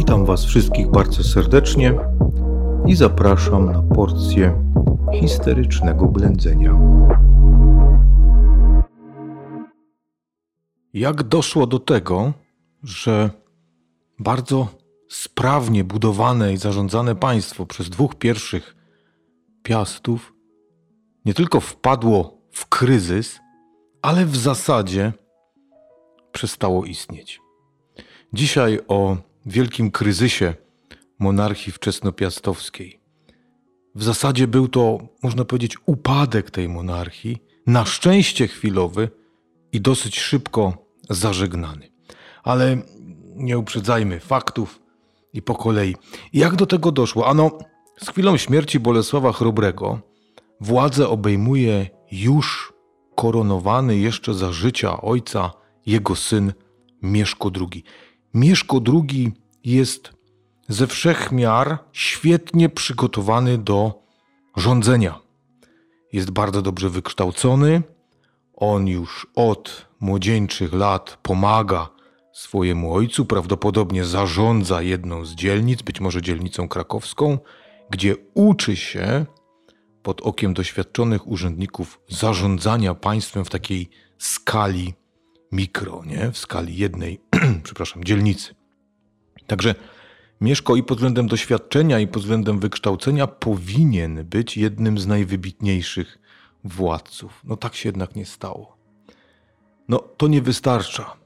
Witam Was wszystkich bardzo serdecznie i zapraszam na porcję histerycznego blędzenia. Jak doszło do tego, że bardzo sprawnie budowane i zarządzane państwo przez dwóch pierwszych piastów nie tylko wpadło w kryzys, ale w zasadzie przestało istnieć. Dzisiaj o wielkim kryzysie monarchii wczesnopiastowskiej. W zasadzie był to, można powiedzieć, upadek tej monarchii, na szczęście chwilowy i dosyć szybko zażegnany. Ale nie uprzedzajmy faktów i po kolei. Jak do tego doszło? Ano, z chwilą śmierci Bolesława Chrobrego władzę obejmuje już koronowany jeszcze za życia ojca jego syn Mieszko II. Mieszko II jest ze wszech miar świetnie przygotowany do rządzenia. Jest bardzo dobrze wykształcony. On już od młodzieńczych lat pomaga swojemu ojcu, prawdopodobnie zarządza jedną z dzielnic, być może dzielnicą krakowską, gdzie uczy się pod okiem doświadczonych urzędników zarządzania państwem w takiej skali mikro, nie? w skali jednej, przepraszam, dzielnicy. Także Mieszko i pod względem doświadczenia, i pod względem wykształcenia powinien być jednym z najwybitniejszych władców. No tak się jednak nie stało. No to nie wystarcza.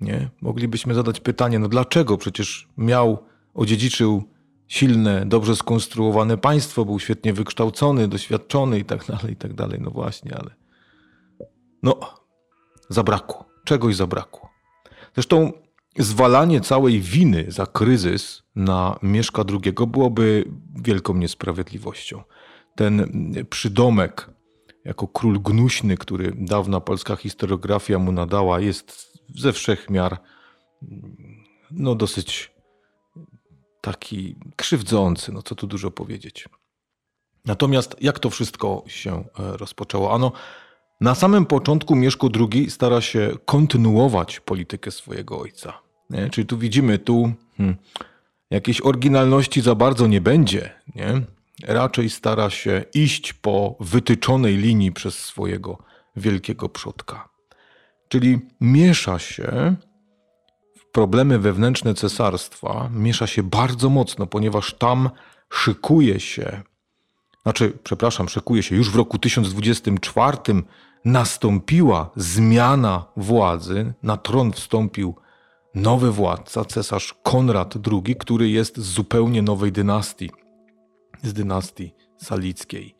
Nie? Moglibyśmy zadać pytanie, no dlaczego? Przecież miał, odziedziczył silne, dobrze skonstruowane państwo, był świetnie wykształcony, doświadczony i tak dalej, i tak dalej. No właśnie, ale no zabrakło. Czegoś zabrakło. Zresztą zwalanie całej winy za kryzys na Mieszka II byłoby wielką niesprawiedliwością. Ten przydomek jako król gnuśny, który dawna polska historiografia mu nadała, jest ze wszech miar no dosyć taki krzywdzący, no co tu dużo powiedzieć. Natomiast jak to wszystko się e, rozpoczęło? Ano, na samym początku Mieszko II stara się kontynuować politykę swojego ojca. Nie? Czyli tu widzimy, tu hmm, jakiejś oryginalności za bardzo nie będzie. Nie? Raczej stara się iść po wytyczonej linii przez swojego wielkiego przodka. Czyli miesza się w problemy wewnętrzne cesarstwa, miesza się bardzo mocno, ponieważ tam szykuje się, znaczy, przepraszam, szykuje się, już w roku 1024 nastąpiła zmiana władzy, na tron wstąpił nowy władca, cesarz Konrad II, który jest z zupełnie nowej dynastii, z dynastii salickiej.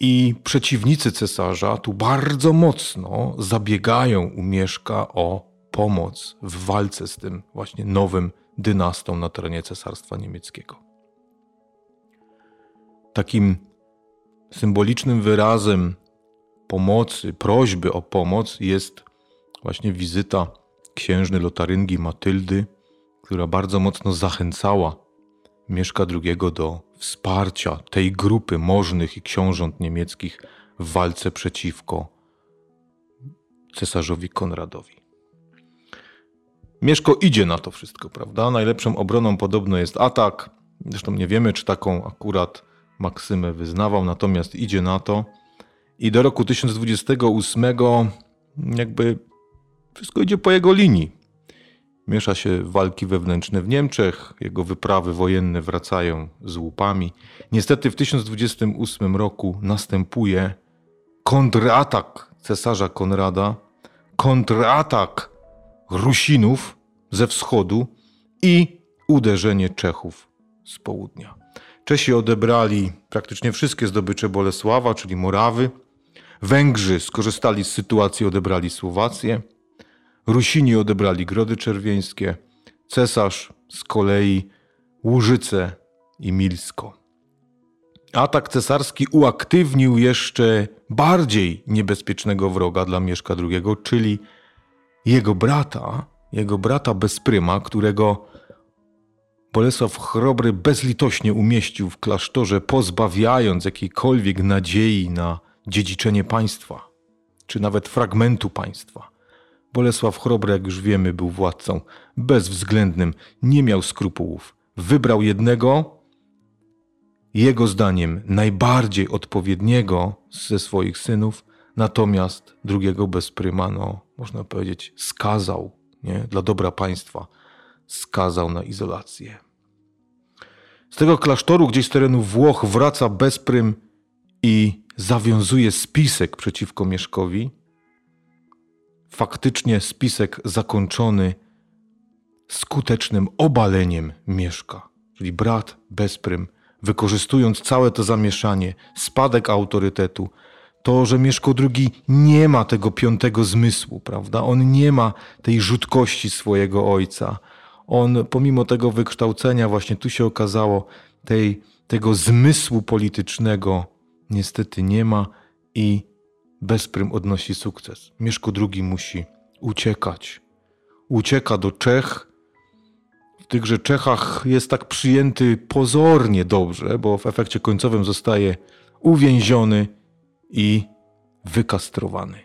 I przeciwnicy cesarza tu bardzo mocno zabiegają u Mieszka o pomoc w walce z tym właśnie nowym dynastą na terenie Cesarstwa Niemieckiego. Takim symbolicznym wyrazem pomocy, prośby o pomoc jest właśnie wizyta księżny Lotaryngii Matyldy, która bardzo mocno zachęcała Mieszka II do wsparcia tej grupy możnych i książąt niemieckich w walce przeciwko cesarzowi Konradowi. Mieszko idzie na to wszystko, prawda? Najlepszą obroną podobno jest atak. Zresztą nie wiemy, czy taką akurat maksymę wyznawał, natomiast idzie na to. I do roku 1028 jakby wszystko idzie po jego linii. Miesza się walki wewnętrzne w Niemczech, jego wyprawy wojenne wracają z łupami. Niestety w 1028 roku następuje kontratak cesarza Konrada, kontratak Rusinów ze wschodu i uderzenie Czechów z południa. Czesi odebrali praktycznie wszystkie zdobycze Bolesława, czyli Morawy. Węgrzy skorzystali z sytuacji, odebrali Słowację. Rusini odebrali Grody Czerwieńskie, cesarz z kolei Łużyce i Milsko. Atak cesarski uaktywnił jeszcze bardziej niebezpiecznego wroga dla Mieszka II, czyli jego brata, jego brata Bezpryma, którego Bolesław Chrobry bezlitośnie umieścił w klasztorze, pozbawiając jakiejkolwiek nadziei na dziedziczenie państwa, czy nawet fragmentu państwa Bolesław Chrobry, jak już wiemy, był władcą bezwzględnym, nie miał skrupułów. Wybrał jednego, jego zdaniem najbardziej odpowiedniego ze swoich synów, natomiast drugiego bez pryma, no, można powiedzieć, skazał nie? dla dobra państwa, skazał na izolację. Z tego klasztoru gdzieś z terenu Włoch wraca bezprym i zawiązuje spisek przeciwko Mieszkowi. Faktycznie spisek zakończony skutecznym obaleniem Mieszka, czyli brat bezprym, wykorzystując całe to zamieszanie, spadek autorytetu, to, że Mieszko II nie ma tego piątego zmysłu, prawda? On nie ma tej rzutkości swojego ojca. On, pomimo tego wykształcenia, właśnie tu się okazało, tej, tego zmysłu politycznego niestety nie ma i bezprym odnosi sukces. Mieszko II musi uciekać. Ucieka do Czech. W tychże Czechach jest tak przyjęty pozornie dobrze, bo w efekcie końcowym zostaje uwięziony i wykastrowany.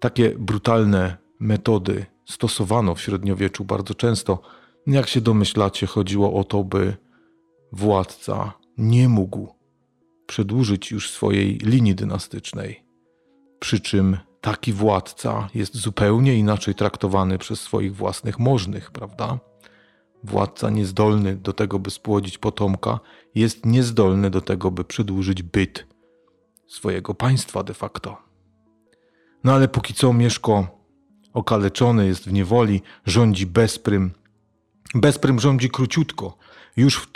Takie brutalne metody stosowano w średniowieczu bardzo często. Jak się domyślacie, chodziło o to, by władca nie mógł przedłużyć już swojej linii dynastycznej. Przy czym taki władca jest zupełnie inaczej traktowany przez swoich własnych możnych, prawda? Władca niezdolny do tego, by spłodzić potomka, jest niezdolny do tego, by przedłużyć byt swojego państwa de facto. No ale póki co Mieszko okaleczony jest w niewoli, rządzi bezprym. Bezprym rządzi króciutko. Już w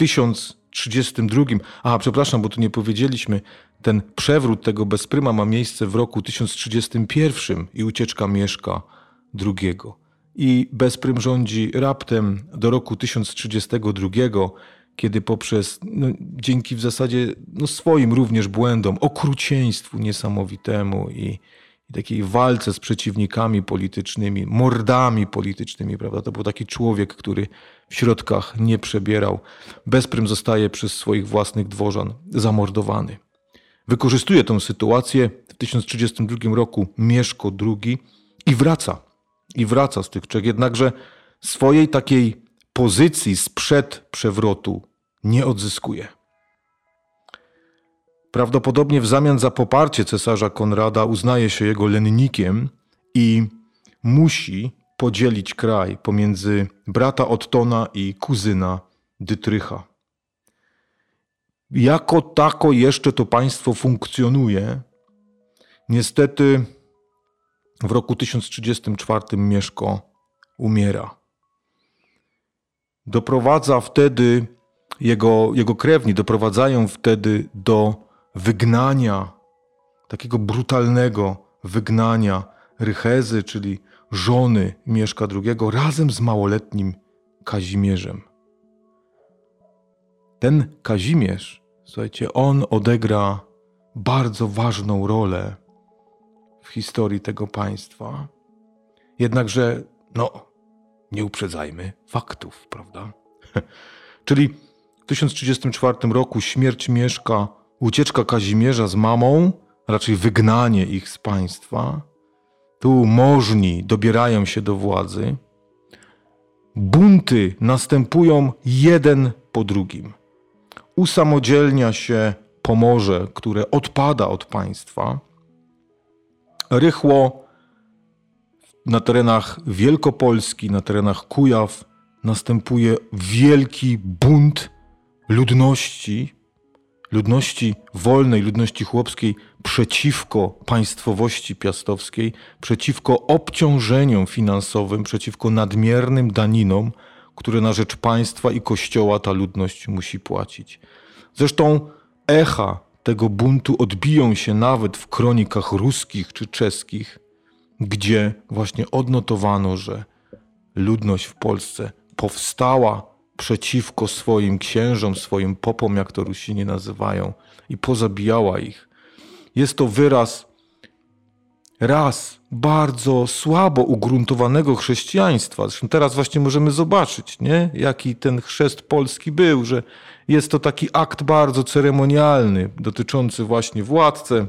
1032, a przepraszam, bo tu nie powiedzieliśmy, ten przewrót tego bezpryma ma miejsce w roku 1031 i ucieczka Mieszka II. I bezprym rządzi raptem do roku 1032, kiedy poprzez, no, dzięki w zasadzie no, swoim również błędom, okrucieństwu niesamowitemu i, i takiej walce z przeciwnikami politycznymi, mordami politycznymi, prawda? To był taki człowiek, który w środkach nie przebierał. Bezprym zostaje przez swoich własnych dworzan zamordowany. Wykorzystuje tę sytuację w 1032 roku Mieszko II i wraca. I wraca z tych Czech. Jednakże swojej takiej pozycji sprzed przewrotu nie odzyskuje. Prawdopodobnie w zamian za poparcie cesarza Konrada uznaje się jego lennikiem i musi podzielić kraj pomiędzy brata Ottona i kuzyna Dytrycha. Jako tako jeszcze to państwo funkcjonuje. Niestety w roku 1034 Mieszko umiera. Doprowadza wtedy jego, jego krewni, doprowadzają wtedy do wygnania, takiego brutalnego wygnania Rychezy, czyli żony Mieszka II, razem z małoletnim Kazimierzem. Ten Kazimierz, słuchajcie, on odegra bardzo ważną rolę w historii tego państwa. Jednakże, no, nie uprzedzajmy faktów, prawda? Czyli w 1034 roku śmierć Mieszka, ucieczka Kazimierza z mamą, raczej wygnanie ich z państwa. Tu możni dobierają się do władzy. Bunty następują jeden po drugim. Usamodzielnia się Pomorze, które odpada od państwa. Rychło na terenach Wielkopolski, na terenach Kujaw następuje wielki bunt ludności, ludności wolnej, ludności chłopskiej przeciwko państwowości piastowskiej, przeciwko obciążeniom finansowym, przeciwko nadmiernym daninom, które na rzecz państwa i kościoła ta ludność musi płacić. Zresztą echa tego buntu odbiją się nawet w kronikach ruskich czy czeskich, gdzie właśnie odnotowano, że ludność w Polsce powstała przeciwko swoim księżom, swoim popom, jak to Rusini nazywają, i pozabijała ich. Jest to wyraz raz bardzo słabo ugruntowanego chrześcijaństwa. Zresztą teraz właśnie możemy zobaczyć, nie? jaki ten chrzest polski był, że jest to taki akt bardzo ceremonialny, dotyczący właśnie władcy,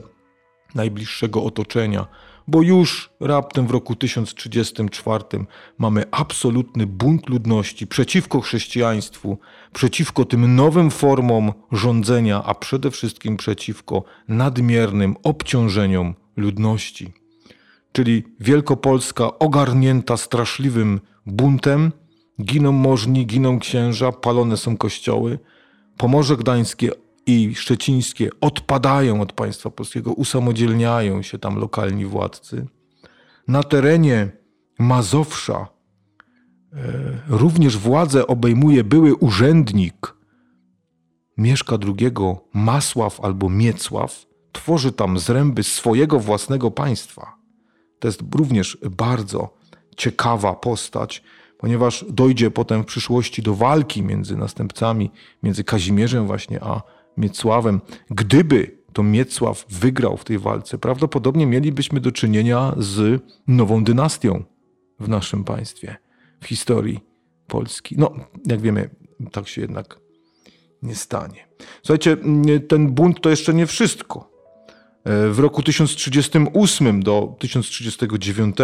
najbliższego otoczenia, bo już raptem w roku 1034 mamy absolutny bunt ludności przeciwko chrześcijaństwu, przeciwko tym nowym formom rządzenia, a przede wszystkim przeciwko nadmiernym obciążeniom ludności. Czyli Wielkopolska ogarnięta straszliwym buntem, giną możni, giną księża, palone są kościoły, Pomorze Gdańskie i szczecińskie odpadają od państwa polskiego, usamodzielniają się tam lokalni władcy. Na terenie Mazowsza e, również władzę obejmuje były urzędnik Mieszka II, Masław albo Miecław, tworzy tam zręby swojego własnego państwa. To jest również bardzo ciekawa postać, ponieważ dojdzie potem w przyszłości do walki między następcami, między Kazimierzem właśnie a Miecławem. Gdyby to Miecław wygrał w tej walce, prawdopodobnie mielibyśmy do czynienia z nową dynastią w naszym państwie, w historii Polski. No, jak wiemy, tak się jednak nie stanie. Słuchajcie, ten bunt to jeszcze nie wszystko. W roku 1038 do 1039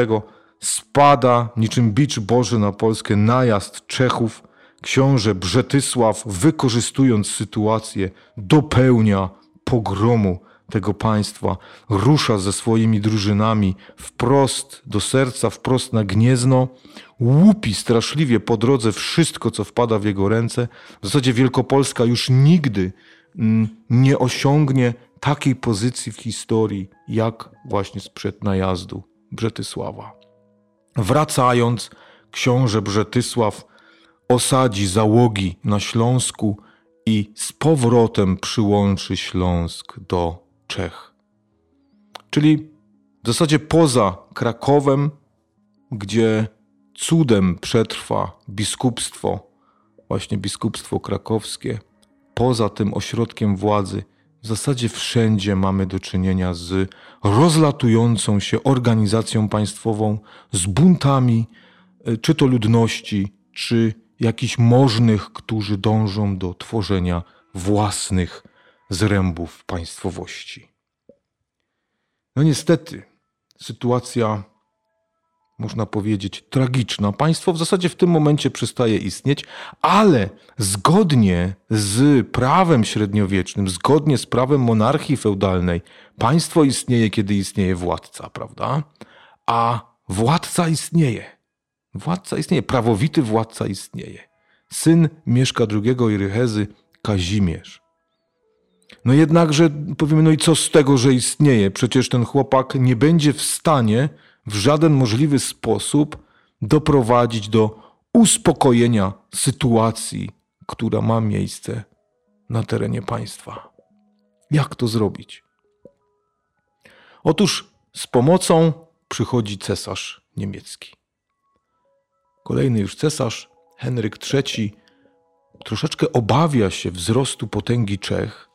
spada niczym bicz Boży na Polskę najazd Czechów książę Brzetysław, wykorzystując sytuację, dopełnia pogromu tego państwa, rusza ze swoimi drużynami wprost do serca, wprost na Gniezno, łupi straszliwie po drodze wszystko, co wpada w jego ręce. W zasadzie Wielkopolska już nigdy mm, nie osiągnie takiej pozycji w historii, jak właśnie sprzed najazdu Brzetysława. Wracając, książę Brzetysław osadzi załogi na Śląsku i z powrotem przyłączy Śląsk do Czech. Czyli w zasadzie poza Krakowem, gdzie cudem przetrwa biskupstwo, właśnie biskupstwo krakowskie, poza tym ośrodkiem władzy, w zasadzie wszędzie mamy do czynienia z rozlatującą się organizacją państwową, z buntami, czy to ludności, czy jakichś możnych, którzy dążą do tworzenia własnych zrębów państwowości. No niestety, sytuacja, można powiedzieć, tragiczna. Państwo w zasadzie w tym momencie przestaje istnieć, ale zgodnie z prawem średniowiecznym, zgodnie z prawem monarchii feudalnej, państwo istnieje, kiedy istnieje władca, prawda? A władca Władca istnieje, prawowity władca istnieje. Syn Mieszka II i Rychezy, Kazimierz. No jednakże powiemy, no i co z tego, że istnieje? Przecież ten chłopak nie będzie w stanie w żaden możliwy sposób doprowadzić do uspokojenia sytuacji, która ma miejsce na terenie państwa. Jak to zrobić? Otóż z pomocą przychodzi cesarz niemiecki kolejny już cesarz, Henryk III, troszeczkę obawia się wzrostu potęgi Czech.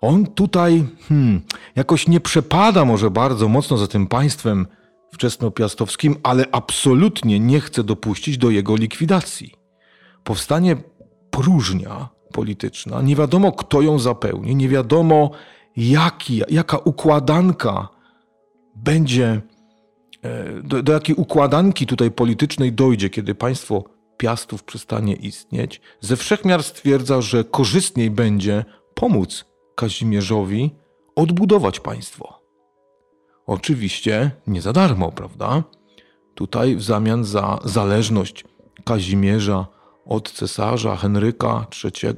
On tutaj hmm, jakoś nie przepada może bardzo mocno za tym państwem wczesnopiastowskim, ale absolutnie nie chce dopuścić do jego likwidacji. Powstanie próżnia polityczna, nie wiadomo kto ją zapełni, nie wiadomo jaki, jaka układanka będzie do, do jakiej układanki tutaj politycznej dojdzie, kiedy państwo Piastów przestanie istnieć, ze wszechmiar stwierdza, że korzystniej będzie pomóc Kazimierzowi odbudować państwo. Oczywiście nie za darmo, prawda? Tutaj w zamian za zależność Kazimierza od cesarza Henryka III,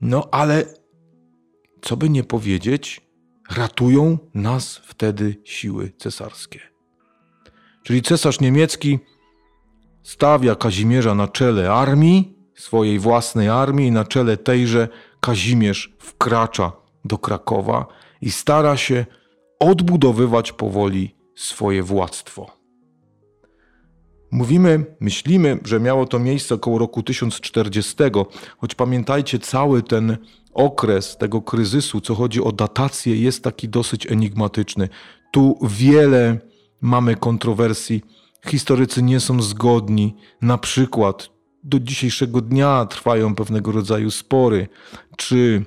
no ale co by nie powiedzieć, ratują nas wtedy siły cesarskie. Czyli cesarz niemiecki stawia Kazimierza na czele armii, swojej własnej armii, i na czele tejże Kazimierz wkracza do Krakowa i stara się odbudowywać powoli swoje władztwo. Mówimy, myślimy, że miało to miejsce około roku 1040, choć pamiętajcie, cały ten okres tego kryzysu, co chodzi o datację, jest taki dosyć enigmatyczny. Tu wiele mamy kontrowersji. Historycy nie są zgodni. Na przykład do dzisiejszego dnia trwają pewnego rodzaju spory, czy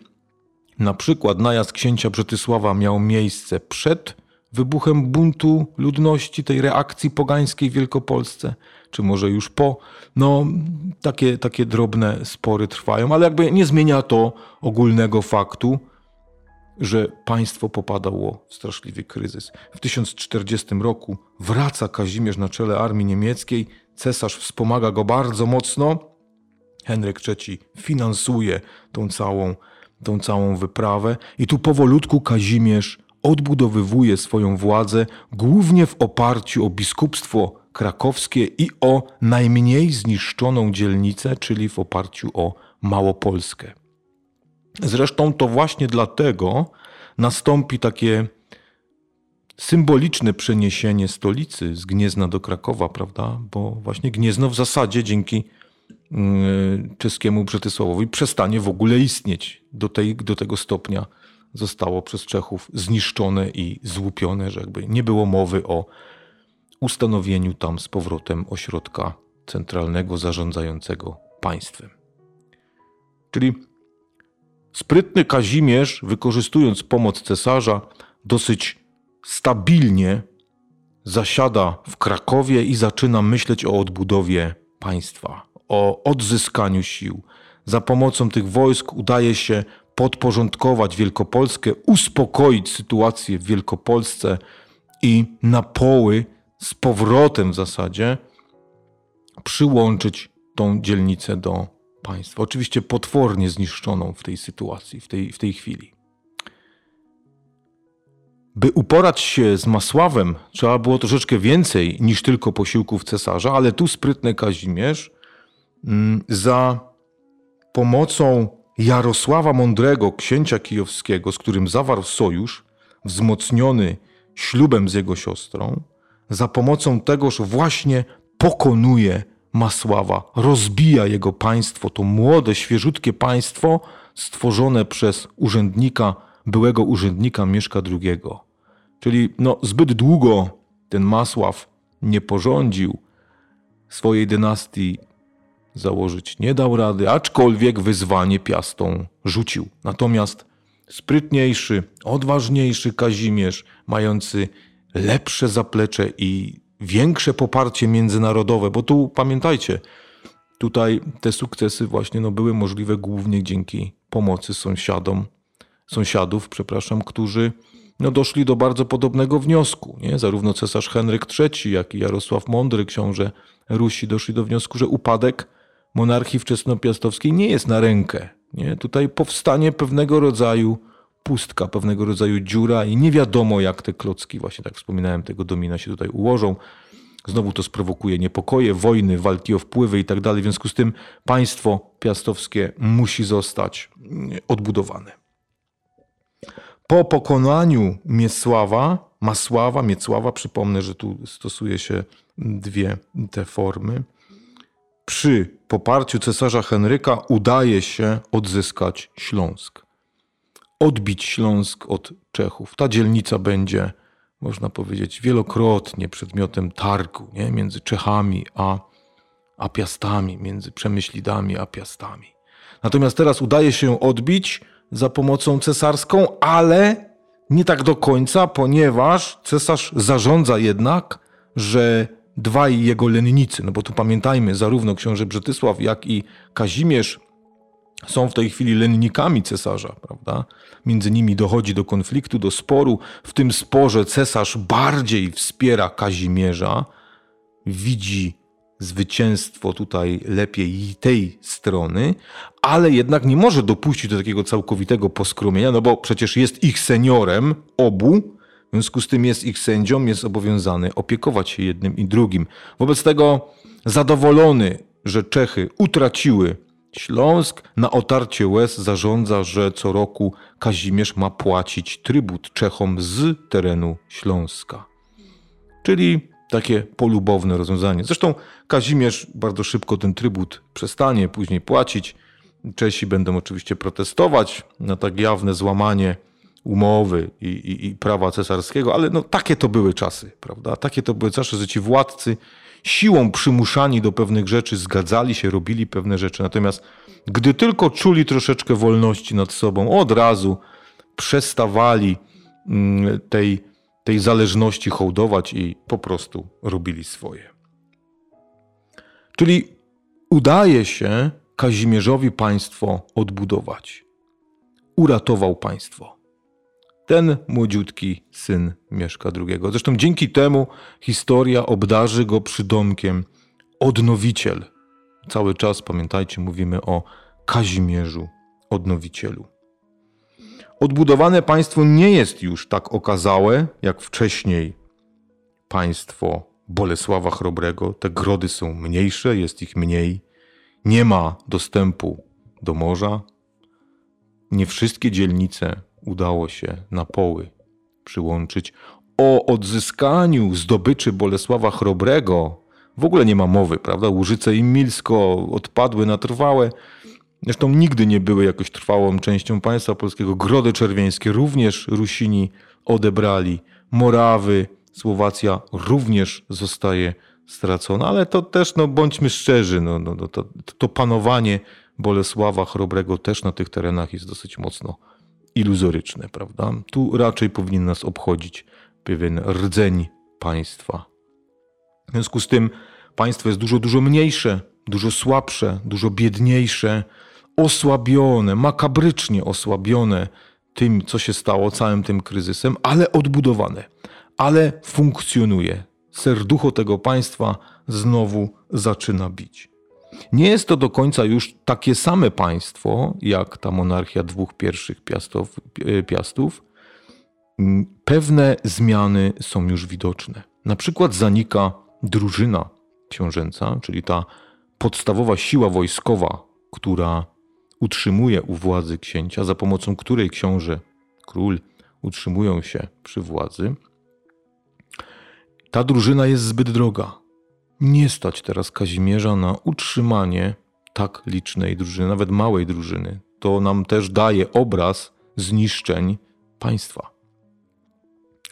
na przykład najazd księcia Brzetysława miał miejsce przed wybuchem buntu ludności, tej reakcji pogańskiej w Wielkopolsce, czy może już po. No, takie, takie drobne spory trwają, ale jakby nie zmienia to ogólnego faktu, że państwo popadało w straszliwy kryzys. W 1040 roku wraca Kazimierz na czele armii niemieckiej, cesarz wspomaga go bardzo mocno. Henryk III finansuje tą całą, tą całą wyprawę i tu powolutku Kazimierz odbudowywuje swoją władzę głównie w oparciu o biskupstwo krakowskie i o najmniej zniszczoną dzielnicę, czyli w oparciu o Małopolskę. Zresztą to właśnie dlatego nastąpi takie symboliczne przeniesienie stolicy z Gniezna do Krakowa, prawda? Bo właśnie Gniezno w zasadzie dzięki mm, czeskiemu Brzetysławowi przestanie w ogóle istnieć. Do, tej, do tego stopnia zostało przez Czechów zniszczone i złupione, że jakby nie było mowy o ustanowieniu tam z powrotem ośrodka centralnego zarządzającego państwem. Czyli sprytny Kazimierz, wykorzystując pomoc cesarza, dosyć stabilnie zasiada w Krakowie i zaczyna myśleć o odbudowie państwa, o odzyskaniu sił. Za pomocą tych wojsk udaje się podporządkować Wielkopolskę, uspokoić sytuację w Wielkopolsce i na poły z powrotem w zasadzie przyłączyć tą dzielnicę do państwa. Oczywiście potwornie zniszczoną w tej sytuacji, w tej, w tej chwili. By uporać się z Masławem, trzeba było troszeczkę więcej niż tylko posiłków cesarza, ale tu sprytny Kazimierz mm, za pomocą Jarosława Mądrego, księcia kijowskiego, z którym zawarł sojusz, wzmocniony ślubem z jego siostrą, za pomocą tegoż właśnie pokonuje Masława, rozbija jego państwo, to młode, świeżutkie państwo stworzone przez urzędnika, byłego urzędnika Mieszka II. Czyli no, zbyt długo ten Masław nie porządził swojej dynastii założyć nie dał rady, aczkolwiek wyzwanie piastą rzucił. Natomiast sprytniejszy, odważniejszy Kazimierz, mający lepsze zaplecze i większe poparcie międzynarodowe, bo tu pamiętajcie, tutaj te sukcesy właśnie no, były możliwe głównie dzięki pomocy sąsiadom, sąsiadów, przepraszam, którzy no, doszli do bardzo podobnego wniosku. Nie? Zarówno cesarz Henryk III, jak i Jarosław Mądry, książę Rusi, doszli do wniosku, że upadek monarchii wczesnopiastowskiej nie jest na rękę. Nie? Tutaj powstanie pewnego rodzaju pustka, pewnego rodzaju dziura i nie wiadomo jak te klocki, właśnie tak wspominałem, tego domina się tutaj ułożą. Znowu to sprowokuje niepokoje, wojny, walki o wpływy i tak dalej. W związku z tym państwo piastowskie musi zostać mm, odbudowane. Po pokonaniu Miesława, Masława, Miecława, przypomnę, że tu stosuje się dwie te formy, przy poparciu cesarza Henryka udaje się odzyskać Śląsk. Odbić Śląsk od Czechów. Ta dzielnica będzie, można powiedzieć, wielokrotnie przedmiotem targu nie? między Czechami a, a Piastami, między Przemyślidami a Piastami. Natomiast teraz udaje się odbić za pomocą cesarską, ale nie tak do końca, ponieważ cesarz zarządza jednak, że dwaj jego lennicy, no bo tu pamiętajmy, zarówno książę Brzetysław, jak i Kazimierz są w tej chwili lennikami cesarza, prawda? Między nimi dochodzi do konfliktu, do sporu. W tym sporze cesarz bardziej wspiera Kazimierza, widzi zwycięstwo tutaj lepiej tej strony, ale jednak nie może dopuścić do takiego całkowitego poskromienia, no bo przecież jest ich seniorem obu, w związku z tym jest ich sędzią, jest obowiązany opiekować się jednym i drugim. Wobec tego zadowolony, że Czechy utraciły Śląsk, na otarcie łez zarządza, że co roku Kazimierz ma płacić trybut Czechom z terenu Śląska. Czyli takie polubowne rozwiązanie. Zresztą Kazimierz bardzo szybko ten trybut przestanie później płacić. Czesi będą oczywiście protestować na tak jawne złamanie umowy i, i, i, prawa cesarskiego, ale no, takie to były czasy, prawda? Takie to były czasy, że ci władcy siłą przymuszani do pewnych rzeczy zgadzali się, robili pewne rzeczy. Natomiast gdy tylko czuli troszeczkę wolności nad sobą, od razu przestawali mm, tej, tej zależności hołdować i po prostu robili swoje. Czyli udaje się Kazimierzowi państwo odbudować. Uratował państwo. Ten młodziutki syn Mieszka II. Zresztą dzięki temu historia obdarzy go przydomkiem odnowiciel. Cały czas, pamiętajcie, mówimy o Kazimierzu Odnowicielu. Odbudowane państwo nie jest już tak okazałe jak wcześniej państwo Bolesława Chrobrego. Te grody są mniejsze, jest ich mniej. Nie ma dostępu do morza. Nie wszystkie dzielnice udało się na poły przyłączyć. O odzyskaniu zdobyczy Bolesława Chrobrego w ogóle nie ma mowy, prawda? Łużyce i Milsko odpadły na trwałe. Zresztą nigdy nie były jakoś trwałą częścią państwa polskiego. Grody czerwieńskie również Rusini odebrali. Morawy, Słowacja również zostaje stracona, ale to też, no bądźmy szczerzy, no, no, no to, to panowanie Bolesława Chrobrego też na tych terenach jest dosyć mocno iluzoryczne, prawda? Tu raczej powinien nas obchodzić pewien rdzeń państwa. W związku z tym państwo jest dużo, dużo mniejsze, dużo słabsze, dużo biedniejsze, osłabione, makabrycznie osłabione tym, co się stało, całym tym kryzysem, ale odbudowane, ale funkcjonuje. Serducho tego państwa znowu zaczyna bić. Nie jest to do końca już takie same państwo, jak ta monarchia dwóch pierwszych piastów. E, piastów. Pewne zmiany są już widoczne. Na przykład zanika drużyna książęca, czyli ta podstawowa siła wojskowa, która utrzymuje u władzy księcia, za pomocą której książę, król utrzymują się przy władzy. Ta drużyna jest zbyt droga. Nie stać teraz Kazimierza na utrzymanie tak licznej drużyny, nawet małej drużyny. To nam też daje obraz zniszczeń państwa.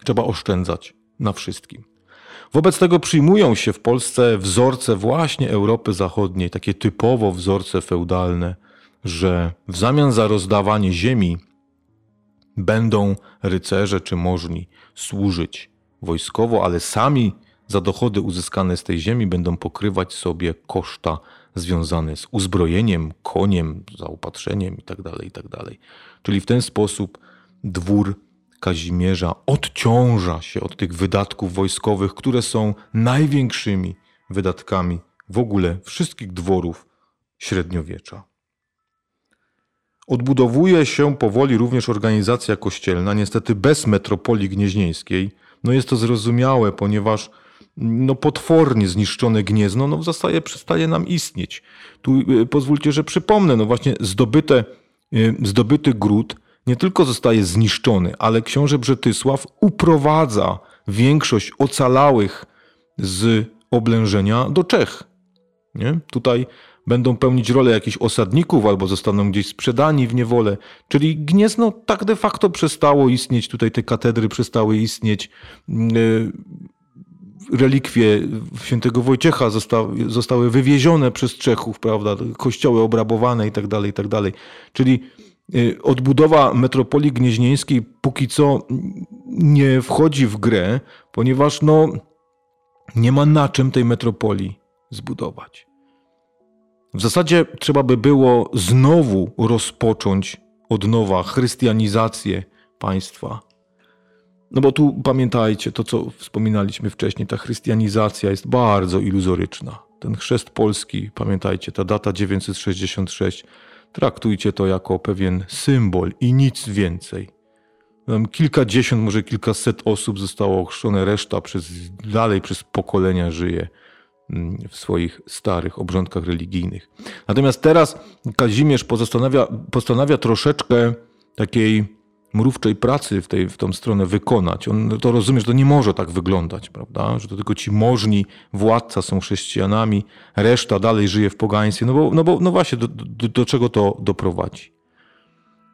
Trzeba oszczędzać na wszystkim. Wobec tego przyjmują się w Polsce wzorce właśnie Europy Zachodniej, takie typowo wzorce feudalne, że w zamian za rozdawanie ziemi będą rycerze czy możni służyć wojskowo, ale sami za dochody uzyskane z tej ziemi będą pokrywać sobie koszta związane z uzbrojeniem, koniem, zaopatrzeniem itd. Tak itd. Tak Czyli w ten sposób dwór Kazimierza odciąża się od tych wydatków wojskowych, które są największymi wydatkami w ogóle wszystkich dworów średniowiecza. Odbudowuje się powoli również organizacja kościelna, niestety bez metropolii gnieźnieńskiej. No jest to zrozumiałe, ponieważ no potwornie zniszczone Gniezno no zostaje, przestaje nam istnieć. Tu y, pozwólcie, że przypomnę, no właśnie zdobyte, y, zdobyty gród nie tylko zostaje zniszczony, ale książę Brzetysław uprowadza większość ocalałych z oblężenia do Czech. Nie? Tutaj będą pełnić rolę jakichś osadników albo zostaną gdzieś sprzedani w niewolę. Czyli Gniezno tak de facto przestało istnieć, tutaj te katedry przestały istnieć. Relikwie świętego Wojciecha zostały, zostały wywiezione przez Czechów, prawda? Kościoły obrabowane i tak dalej, i tak. Czyli y, odbudowa metropolii gnieźnieńskiej póki co nie wchodzi w grę, ponieważ no, nie ma na czym tej metropolii zbudować. W zasadzie trzeba by było znowu rozpocząć od nowa chrystianizację państwa. No bo tu pamiętajcie, to co wspominaliśmy wcześniej, ta chrystianizacja jest bardzo iluzoryczna. Ten chrzest polski, pamiętajcie, ta data 966, traktujcie to jako pewien symbol i nic więcej. Tam kilkadziesiąt, może kilkaset osób zostało ochrzczone, reszta przez, dalej przez pokolenia żyje Mm, w swoich starych obrządkach religijnych. Natomiast teraz Kazimierz postanawia, postanawia troszeczkę takiej mrówczej pracy w, tej, w tą stronę wykonać. On to rozumie, że to nie może tak wyglądać, prawda? Że to tylko ci możni władca są chrześcijanami, reszta dalej żyje w pogaństwie. No bo, no bo no właśnie, do, do, do czego to doprowadzi?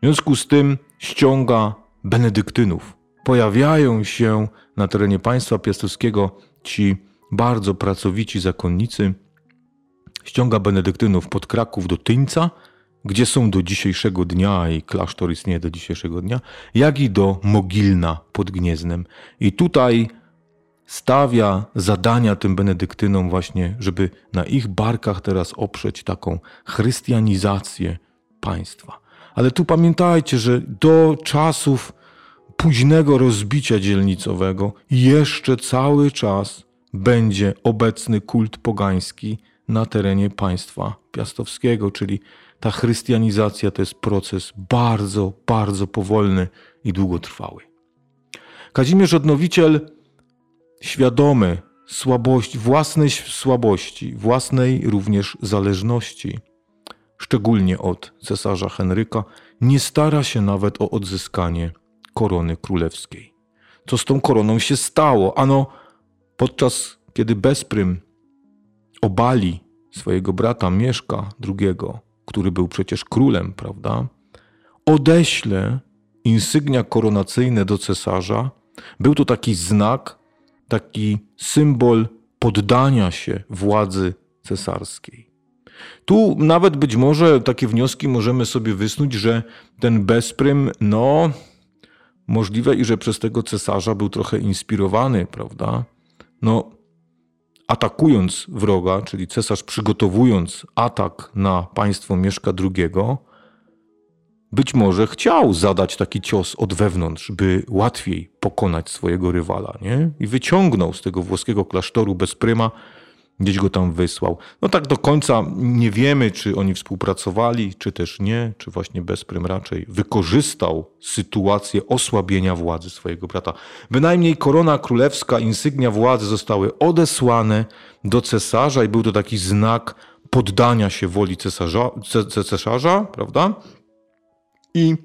W związku z tym ściąga benedyktynów. Pojawiają się na terenie państwa piastowskiego ci bardzo pracowici zakonnicy, ściąga benedyktynów pod Kraków do Tyńca gdzie są do dzisiejszego dnia i klasztor istnieje do dzisiejszego dnia, jak i do Mogilna pod Gnieznem. I tutaj stawia zadania tym benedyktynom właśnie, żeby na ich barkach teraz oprzeć taką chrystianizację państwa. Ale tu pamiętajcie, że do czasów późnego rozbicia dzielnicowego jeszcze cały czas będzie obecny kult pogański na terenie państwa piastowskiego, czyli ta chrystianizacja to jest proces bardzo, bardzo powolny i długotrwały. Kazimierz Odnowiciel, świadomy słabości, własnej słabości, własnej również zależności, szczególnie od cesarza Henryka, nie stara się nawet o odzyskanie korony królewskiej. Co z tą koroną się stało? Ano, podczas kiedy Bezprym obali swojego brata Mieszka II, który był przecież królem, prawda, odeśle insygnia koronacyjne do cesarza. Był to taki znak, taki symbol poddania się władzy cesarskiej. Tu nawet być może takie wnioski możemy sobie wysnuć, że ten bezprym, no, możliwe i że przez tego cesarza był trochę inspirowany, prawda? No, atakując wroga, czyli cesarz przygotowując atak na państwo Mieszka II, być może chciał zadać taki cios od wewnątrz, by łatwiej pokonać swojego rywala, nie? I wyciągnął z tego włoskiego klasztoru bez pryma gdzieś go tam wysłał. No tak do końca nie wiemy, czy oni współpracowali, czy też nie, czy właśnie Bezprym raczej wykorzystał sytuację osłabienia władzy swojego brata. Bynajmniej korona królewska, insygnia władzy zostały odesłane do cesarza i był to taki znak poddania się woli cesarza, cesarza prawda? I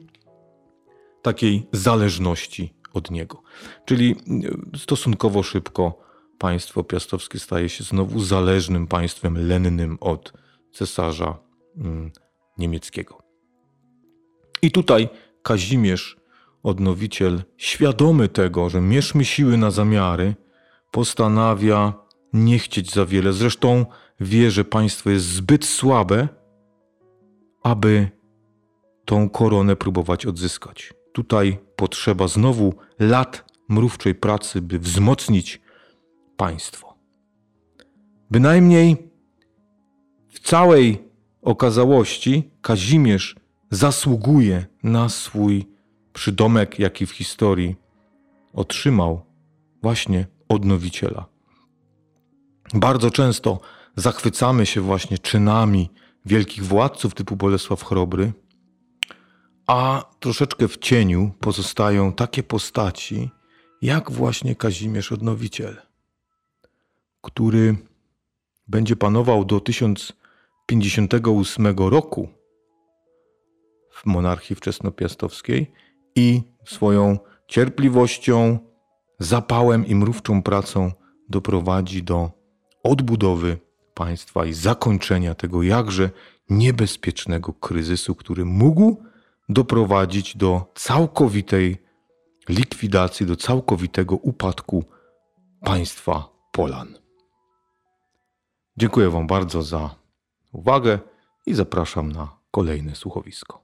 takiej zależności od niego. Czyli stosunkowo szybko państwo piastowskie staje się znowu zależnym państwem lennym od cesarza mm, niemieckiego. I tutaj Kazimierz, odnowiciel, świadomy tego, że mierzmy siły na zamiary, postanawia nie chcieć za wiele. Zresztą wie, że państwo jest zbyt słabe, aby tą koronę próbować odzyskać. Tutaj potrzeba znowu lat mrówczej pracy, by wzmocnić państwo. Bynajmniej w całej okazałości Kazimierz zasługuje na swój przydomek, jaki w historii otrzymał właśnie odnowiciela. Bardzo często zachwycamy się właśnie czynami wielkich władców typu Bolesław Chrobry, a troszeczkę w cieniu pozostają takie postaci, jak właśnie Kazimierz Odnowiciel który będzie panował do 1058 roku w monarchii wczesnopiastowskiej i swoją cierpliwością, zapałem i mrówczą pracą doprowadzi do odbudowy państwa i zakończenia tego jakże niebezpiecznego kryzysu, który mógł doprowadzić do całkowitej likwidacji, do całkowitego upadku państwa Polan. Dziękuję Wam bardzo za uwagę i zapraszam na kolejne słuchowisko.